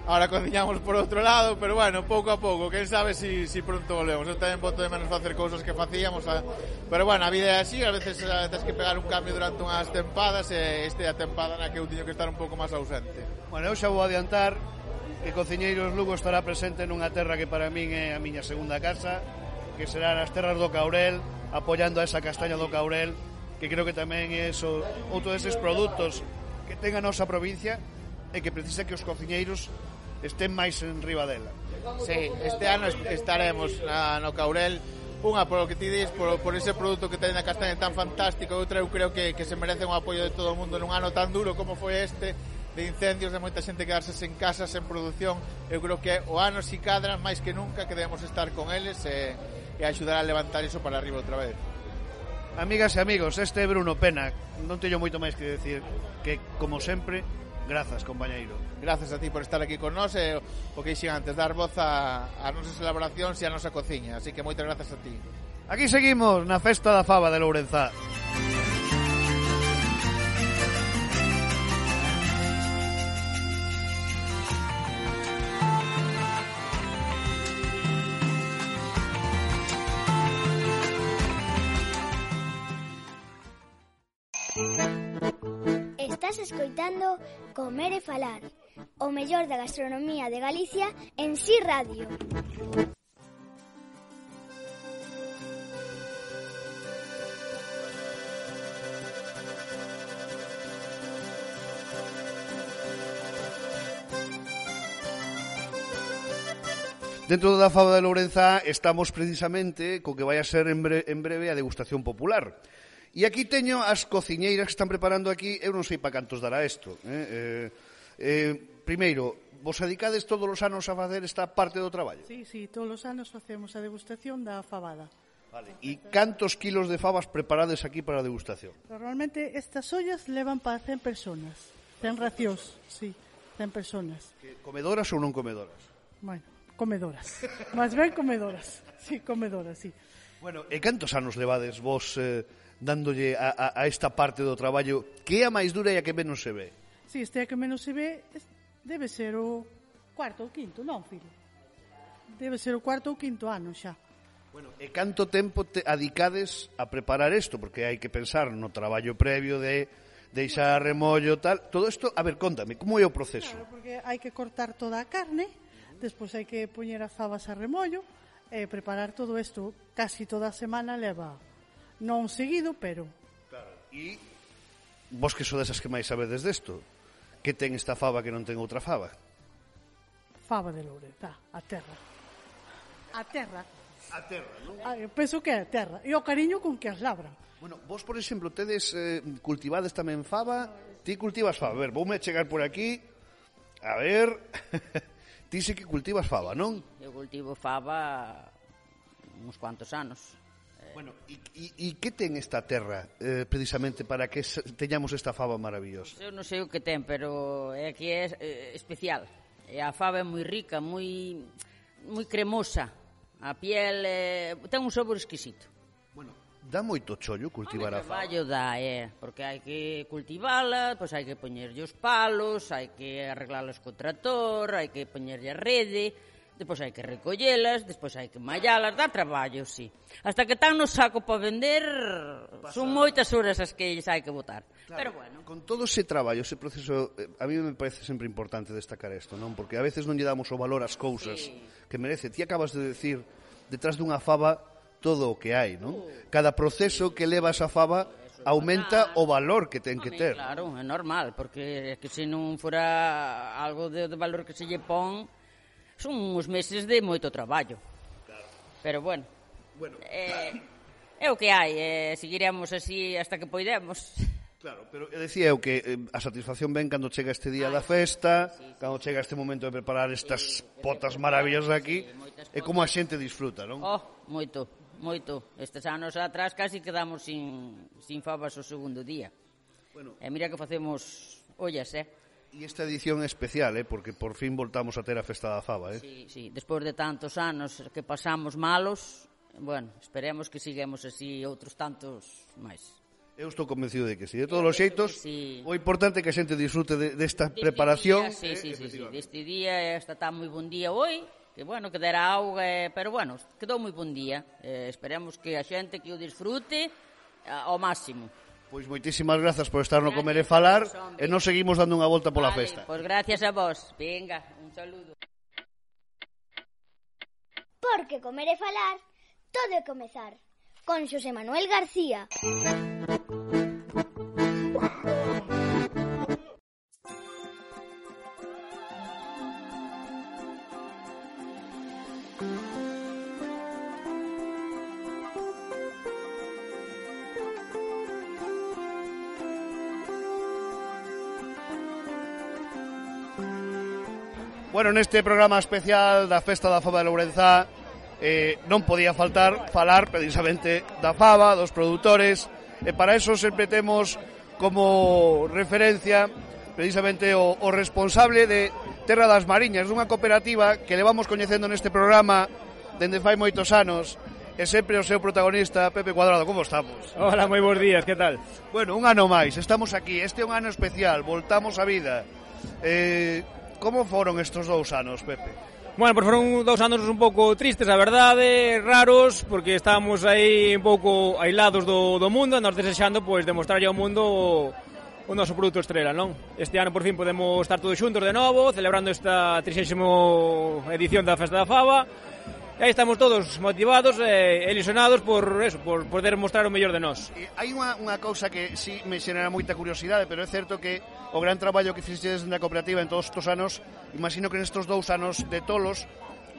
Ahora cociñamos por outro lado, pero bueno, pouco a pouco, quen sabe si, si pronto volvemos. Eu tamén boto de menos facer cousas que facíamos, a... pero bueno, a vida é así, a veces tens que pegar un cambio durante unhas tempadas e este é a tempada na que eu teño que estar un pouco máis ausente.
Bueno, eu xa vou adiantar que Cociñeiros Lugo estará presente nunha terra que para min é a miña segunda casa, que será nas terras do Caurel, apoiando a esa castaña do Caurel, que creo que tamén é eso, outro deses produtos que ten a nosa provincia e que precisa que os cociñeiros estén máis en Ribadela.
Sí, este ano estaremos na, no Caurel. Unha, polo que ti dis, por, por ese produto que ten a castaña tan fantástico Outra, eu creo que, que se merece un apoio de todo o mundo Nun ano tan duro como foi este De incendios, de moita xente quedarse sen casa, sen produción. Eu creo que o ano si cadra, máis que nunca Que debemos estar con eles E, e axudar a levantar iso para arriba outra vez.
Amigas e amigos, este é Bruno Pena. Non teño moito máis que decir Que, como sempre, Grazas, compañeiro.
Grazas a ti por estar aquí con nós e o que dixen antes, dar voz a, a nosas elaboracións e a nosa cociña. Así que moitas grazas a ti.
Aquí seguimos na Festa da Fava de Lourenzá.
Estás escoitando Comer e Falar, o mellor da gastronomía de Galicia en Si sí Radio.
Dentro da Faba de Lourenza estamos precisamente co que vai a ser en bre en breve a degustación popular. E aquí teño as cociñeiras que están preparando aquí, eu non sei para cantos dará isto. Eh? Eh, eh, primeiro, vos dedicades todos os anos a facer esta parte do traballo?
Sí, sí, todos os anos facemos a degustación da fabada.
Vale. E cantos kilos de fabas preparades aquí para a degustación?
Normalmente estas ollas levan para 100 personas, 100 racións, sí, 100 personas.
Que comedoras ou non comedoras?
Bueno, comedoras. Más ben comedoras. Sí, comedoras, sí.
Bueno, e cantos anos levades vos eh, dándolle a, a, a esta parte do traballo que é a máis dura e a que menos se ve?
Si, sí, este a que menos se ve debe ser o cuarto ou quinto, non, filho? Debe ser o cuarto ou quinto ano xa.
Bueno, e canto tempo te adicades a preparar isto? Porque hai que pensar no traballo previo de deixar remollo, tal. Todo isto, a ver, contame, como é o proceso?
Claro, porque hai que cortar toda a carne, despois hai que poñer as fabas a remollo, e preparar todo isto casi toda a semana leva Non seguido, pero...
Claro, e vos que sodes as que máis sabedes desto, que ten esta fava que non ten outra fava?
Fava de Loureta, a terra. A terra.
A terra, non?
Ah, penso que é a terra. E o cariño con que as labran.
Bueno, vos, por exemplo, tedes eh, cultivades tamén fava. Ti cultivas fava. A ver, voume a chegar por aquí. A ver... ti sí que cultivas fava, non?
Eu cultivo fava uns cuantos anos.
Bueno, e que ten esta terra eh, precisamente para que teñamos esta fava maravillosa?
Eu non sei o que ten, pero é que é eh, especial. E a fava é moi rica, moi moi cremosa. A piel eh, ten un sabor exquisito.
Bueno, dá moito chollo cultivar Home, a fava.
Traballo dá, é, porque hai que cultivala, pois hai que poñerlle os palos, hai que arreglalos co tractor, hai que poñerlle a rede, Despois hai que recollelas, despois hai que mallalas, dá traballo, sí. Hasta que tan no saco para vender, son moitas horas as que hai que botar. Claro, Pero bueno.
Con todo ese traballo, ese proceso, eh, a mí me parece sempre importante destacar isto, non? Porque a veces non lle damos o valor ás cousas sí. que merece. Ti acabas de decir, detrás dunha fava todo o que hai, non? Uh. Cada proceso que leva esa fava aumenta o valor que ten que ter.
Claro, é normal, porque é que se non fora algo de, de valor que se lle pon, son uns meses de moito traballo. Claro. Pero bueno.
Bueno.
Eh, é o que hai, eh, seguiremos así hasta que poidemos.
Claro, pero eu decía eu que eh, a satisfacción ven cando chega este día Ay, da festa, sí, sí, cando chega este momento de preparar estas sí, potas maravillas aquí, sí, e como a xente disfruta, non?
Oh, moito, moito. Estes anos atrás casi quedamos sin, sin favas o segundo día.
Bueno.
E mira que facemos ollas, eh?
E esta edición é especial, eh, porque por fin voltamos a ter a Festa da Fava, eh?
Sí, sí, despois de tantos anos que pasamos malos, bueno, esperemos que sigamos así outros tantos máis.
Eu estou convencido de que sí. De todos os xeitos,
sí.
o importante é que a xente disfrute de, desta de preparación.
Día, sí,
eh,
sí, sí, sí, deste día, esta está moi bon día hoy, que bueno, que dera auga, eh, pero bueno, quedou moi bon día. Eh, esperemos que a xente que o disfrute eh, ao máximo.
Pois moitísimas grazas por estar no gracias Comer e Falar vos, e nos seguimos dando unha volta pola
vale,
festa.
Pois gracias a vos. Venga, un saludo.
Porque comer e falar todo é comezar con Xosé Manuel García.
Bueno, neste programa especial da Festa da Fava de Lourenzá eh, non podía faltar falar precisamente da fava, dos produtores, e para eso sempre temos como referencia precisamente o, o responsable de Terra das Mariñas, dunha cooperativa que levamos coñecendo neste programa dende fai moitos anos, e sempre o seu protagonista, Pepe Cuadrado. Como estamos?
Hola, moi bons días, que tal?
Bueno, un ano máis, estamos aquí, este é un ano especial, voltamos á vida. Eh, Como foron estes dous anos, Pepe?
Bueno, pois pues foron dous anos un pouco tristes, a verdade, raros, porque estábamos aí un pouco aislados do, do mundo, nos desexando pois demostrarlle ao mundo o noso produto estrela, non? Este ano por fin podemos estar todos xuntos de novo, celebrando esta 30 edición da Festa da Fava, e aí estamos todos motivados e ilusionados por eso, por poder mostrar o mellor de nós.
E hai unha, unha cousa que sí me xenera moita curiosidade, pero é certo que o gran traballo que fixedes na cooperativa en todos estes anos, imagino que nestes dous anos de tolos,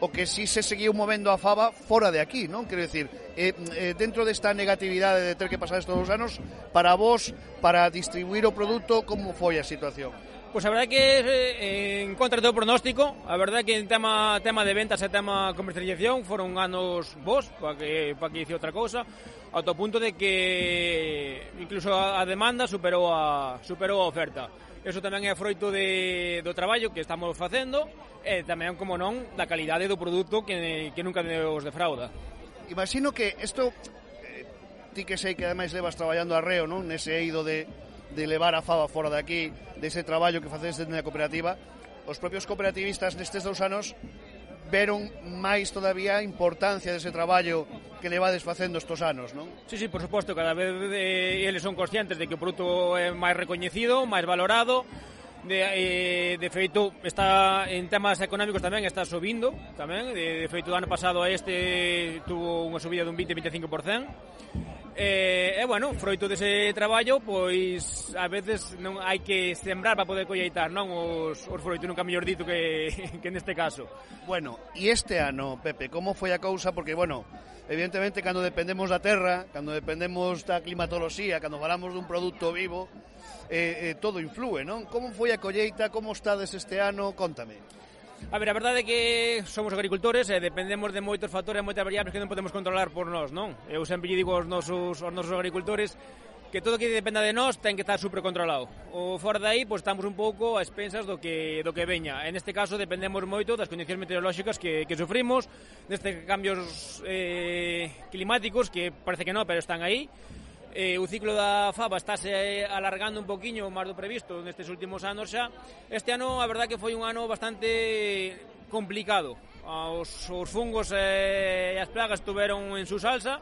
o que si sí se seguiu movendo a fava fora de aquí, non? Quero dicir, eh, eh, dentro desta negatividade de ter que pasar estes dous anos, para vos, para distribuir o produto, como foi a situación?
pues a verdade que eh, en contra de todo pronóstico, a verdade que en tema tema de ventas e tema comercialización foron anos vos, para que para que hice outra cousa, ao punto de que incluso a, a demanda superou a superou a oferta. Eso tamén é froito de, do traballo que estamos facendo e tamén, como non, da calidade do produto que, que nunca nos defrauda.
Imagino que isto eh, ti que sei que ademais levas traballando arreo, non? Nese eido de de levar a faba fora daqui, dese traballo que facedes dentro da cooperativa, os propios cooperativistas nestes dous anos veron máis todavía a importancia dese traballo que levades facendo estos anos, non?
Sí, sí, por suposto, cada vez eh, eles son conscientes de que o produto é máis recoñecido, máis valorado, de, eh, de feito está en temas económicos tamén está subindo tamén de, de feito do ano pasado a este tuvo unha subida dun 20-25% E, e bueno, froito dese traballo, pois a veces non hai que sembrar para poder colleitar, non? Os, os froitos nunca mellor dito que, que neste caso.
Bueno, e este ano, Pepe, como foi a cousa? Porque, bueno, evidentemente, cando dependemos da terra, cando dependemos da climatoloxía, cando falamos dun produto vivo, eh, eh, todo influe, non? Como foi a colleita? Como estades este ano? Contame.
A ver, a verdade é que somos agricultores e dependemos de moitos factores, moitas variables que non podemos controlar por nós, non? Eu sempre digo aos nosos, aos nosos agricultores que todo que dependa de nós ten que estar super controlado. O fora de aí, pois estamos un pouco a expensas do que do que veña. En este caso dependemos moito das condicións meteorolóxicas que, que sufrimos, destes cambios eh, climáticos que parece que non, pero están aí eh, o ciclo da fava estáse alargando un poquinho máis do previsto nestes últimos anos xa. Este ano, a verdade que foi un ano bastante complicado. Os, os fungos eh, e as plagas tuveron en su salsa.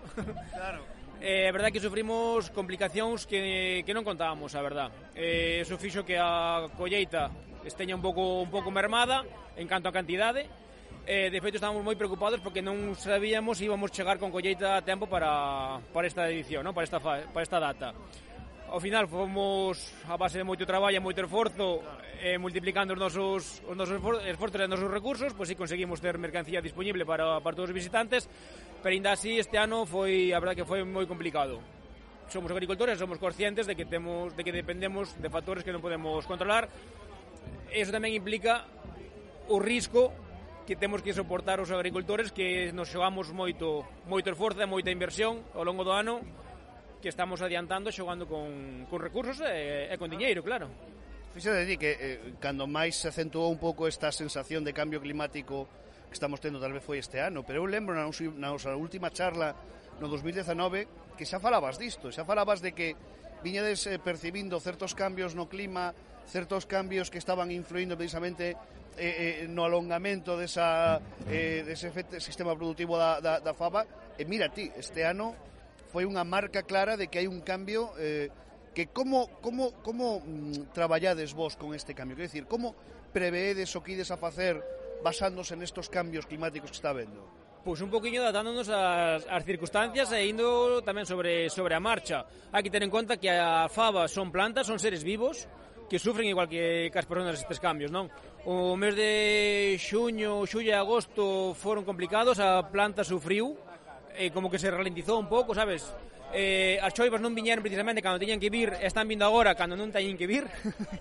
Claro.
Eh, a verdade que sufrimos complicacións que, que non contábamos, a verdade. Eh, eso fixo que a colleita esteña un pouco un pouco mermada en canto a cantidade, Eh, de feito, estábamos moi preocupados porque non sabíamos se íbamos chegar con colleita a tempo para, para esta edición, no? para, esta, para esta data. Ao final, fomos a base de moito traballo e moito esforzo, eh, multiplicando os nosos, os nosos esforzos e os nosos recursos, pois si conseguimos ter mercancía disponible para, para todos os visitantes, pero ainda así este ano foi, a verdade que foi moi complicado somos agricultores, somos conscientes de que temos de que dependemos de factores que non podemos controlar. Eso tamén implica o risco que temos que soportar os agricultores que nos xogamos moito, moito esforzo e moita inversión ao longo do ano que estamos adiantando xogando con, con recursos e, e con diñeiro, claro.
Fixo de ti que eh, cando máis se acentuou un pouco esta sensación de cambio climático que estamos tendo tal vez foi este ano, pero eu lembro na, na nosa última charla no 2019 que xa falabas disto, xa falabas de que viñades eh, percibindo certos cambios no clima, certos cambios que estaban influindo precisamente eh, eh, no alongamento desa, eh, dese efecto, sistema productivo da, da, da FABA, e mira ti, este ano foi unha marca clara de que hai un cambio eh, que como, como, como mm, traballades vos con este cambio? Quer decir, como preveedes o que ides a facer basándose nestos cambios climáticos que está vendo?
pois un poquinho adaptándonos ás, ás circunstancias e indo tamén sobre sobre a marcha. Hai que ter en conta que a fava son plantas, son seres vivos que sufren igual que, que as personas estes cambios, non? O mes de xuño, xullo e agosto foron complicados, a planta sufriu, eh, como que se ralentizou un pouco, sabes? Eh, as choivas non viñeron precisamente cando tiñan que vir, están vindo agora cando non teñen que vir.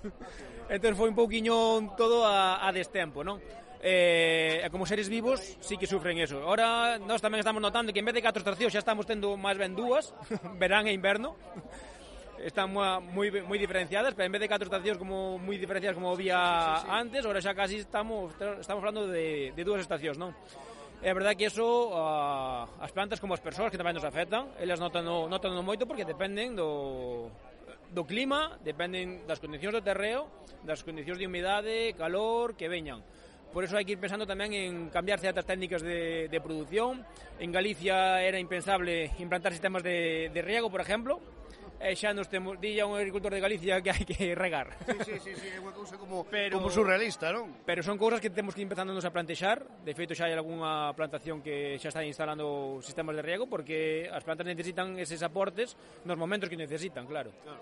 entón foi un pouquiño todo a, a destempo, non? eh, como seres vivos sí que sufren eso. Ahora nós tamén estamos notando que en vez de catro estacións xa estamos tendo máis ben dúas, verán e inverno están moi, moi, moi diferenciadas, pero en vez de catro estacións como moi diferenciadas como había sí, sí, sí. antes, ahora xa casi estamos estamos falando de, de dúas estacións, non? É verdade que eso ah, uh, as plantas como as persoas que tamén nos afectan, elas notan no, notan no moito porque dependen do do clima, dependen das condicións do terreo, das condicións de humidade, calor que veñan. Por eso hai que ir pensando tamén en cambiar certas técnicas de, de produción. En Galicia era impensable implantar sistemas de, de riego, por exemplo, e xa nos temos, dilla un agricultor de Galicia que hai que regar.
Sí, sí, sí, sí é unha cousa como, pero, como surrealista, non?
Pero son cousas que temos que ir empezándonos a plantexar, de feito xa hai algunha plantación que xa está instalando sistemas de riego porque as plantas necesitan eses aportes nos momentos que necesitan, claro. claro.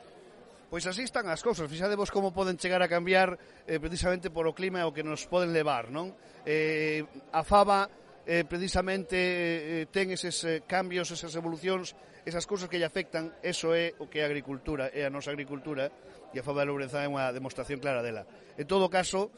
Pois así están as cousas, fixadevos como poden chegar a cambiar eh, precisamente o clima e o que nos poden levar, non? Eh, a faba eh, precisamente eh, eh, ten eses eh, cambios, esas evolucións esas cousas que lle afectan, eso é o que é a agricultura, é a nosa agricultura, e a Faba de Lourenzá é unha demostración clara dela. En todo caso,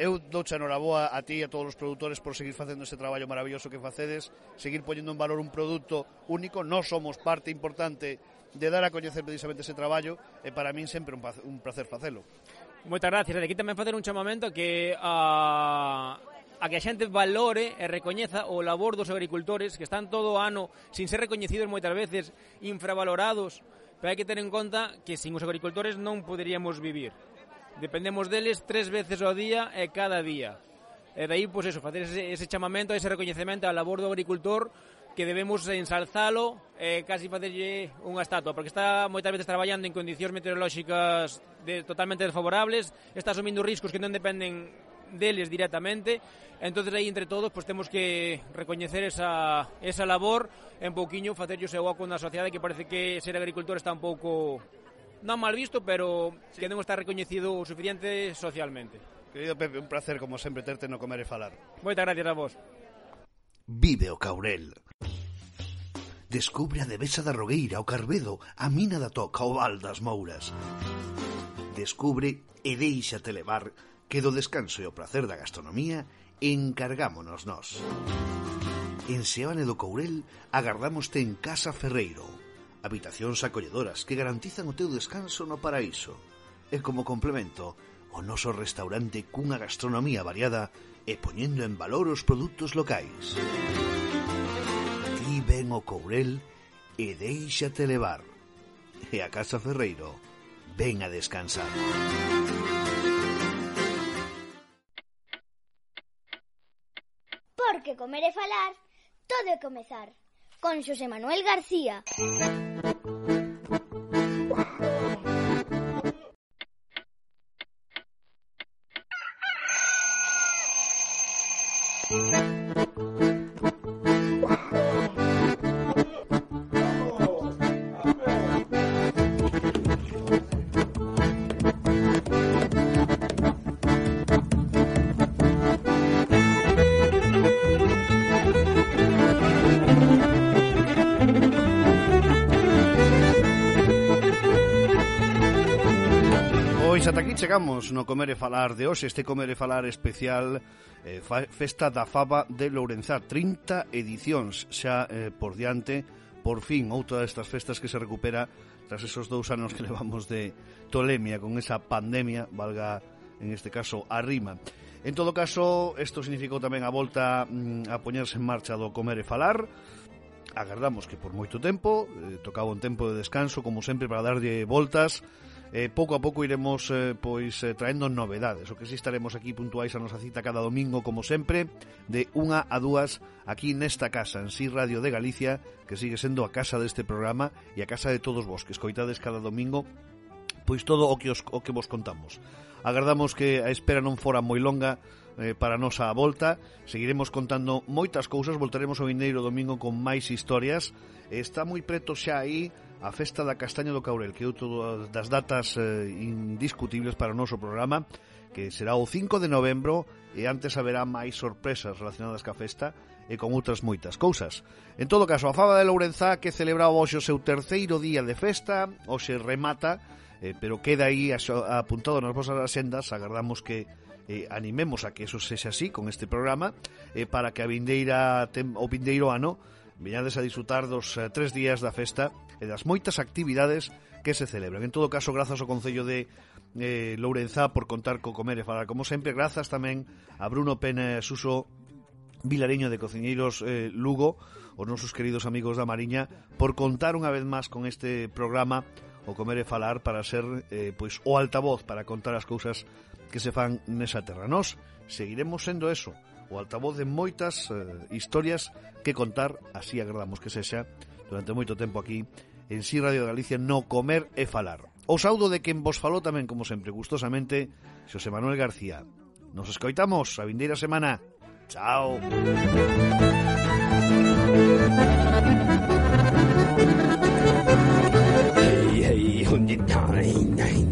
eu douche enhoraboa a ti e a todos os produtores por seguir facendo este traballo maravilloso que facedes, seguir poñendo en valor un produto único, non somos parte importante de dar a coñecer precisamente ese traballo e para min sempre un placer facelo.
Moitas gracias. De aquí tamén facer un chamamento que uh, a que a xente valore e recoñeza o labor dos agricultores que están todo o ano sin ser recoñecidos moitas veces, infravalorados, pero hai que ter en conta que sin os agricultores non poderíamos vivir. Dependemos deles tres veces ao día e cada día. E daí, pois eso, facer ese, ese chamamento, ese recoñecemento á labor do agricultor que debemos ensalzalo e eh, casi facerlle unha estatua, porque está moitas veces traballando en condicións meteorolóxicas de, totalmente desfavorables, está asumindo riscos que non dependen deles directamente. Entonces aí entre todos pois temos que recoñecer esa, esa labor en pouquiño facerlle o seu oco na sociedade que parece que ser agricultor está un pouco non mal visto, pero sí. que non está recoñecido o suficiente socialmente.
Querido Pepe, un placer como sempre terte no comer e falar.
Moitas gracias a vos.
Vive o Caurel. Descubre a Devesa da Rogueira, o Carbedo, a Mina da Toca, o Val das Mouras. Descubre e deixate levar que do descanso e o placer da gastronomía encargámonos nós. En Seoane do Courel agardámoste en Casa Ferreiro, habitacións acolledoras que garantizan o teu descanso no paraíso. E como complemento, o noso restaurante cunha gastronomía variada e poñendo en valor os produtos locais. Ti ven o Courel e deixate levar. E a Casa Ferreiro, ven a descansar.
que comer e falar, todo é comezar, con Xosé Manuel García.
chegamos no Comer e Falar de hoxe, este Comer e Falar especial eh, Festa da Faba de Lourenzá, 30 edicións xa eh, por diante, por fin outra destas festas que se recupera tras esos dous anos que levamos de tolemia con esa pandemia, valga en este caso a rima. En todo caso, isto significou tamén a volta mm, a poñerse en marcha do Comer e Falar, agardamos que por moito tempo, eh, tocaba un tempo de descanso, como sempre, para darlle voltas eh, pouco a pouco iremos eh, pois eh, traendo novedades. O que si estaremos aquí puntuais a nosa cita cada domingo como sempre, de unha a dúas aquí nesta casa, en Si Radio de Galicia, que sigue sendo a casa deste programa e a casa de todos vos que escoitades cada domingo pois todo o que os, o que vos contamos. Agardamos que a espera non fora moi longa eh, para a nosa volta. Seguiremos contando moitas cousas, voltaremos o vindeiro domingo con máis historias. Está moi preto xa aí a Festa da Castaña do Caurel, que é outra das datas eh, indiscutibles para o noso programa, que será o 5 de novembro e antes haberá máis sorpresas relacionadas ca festa e con outras moitas cousas. En todo caso, a Faba de Lourenzá que celebraba hoxe o seu terceiro día de festa, hoxe remata, eh, pero queda aí apuntado nas vosas asendas, agardamos que eh, animemos a que eso sexa así con este programa, eh, para que a vindeira tem, o vindeiro ano Viñades a disfrutar dos eh, tres días da festa e das moitas actividades que se celebran. En todo caso, grazas ao Concello de eh, Lourenzá por contar co comer e falar. Como sempre, grazas tamén a Bruno Pena Suso Vilareño de Cociñeiros eh, Lugo, os nosos queridos amigos da Mariña, por contar unha vez máis con este programa o comer e falar para ser eh, pois o altavoz para contar as cousas que se fan nesa terra. Nos seguiremos sendo eso, o altavoz de moitas eh, historias que contar, así agradamos que sexa, durante moito tempo aquí en Si sí Radio Galicia no comer e falar. O saudo de quen vos falou tamén, como sempre, gustosamente, Xosé Manuel García. Nos escoitamos a vindeira semana. Chao. Hey, hey,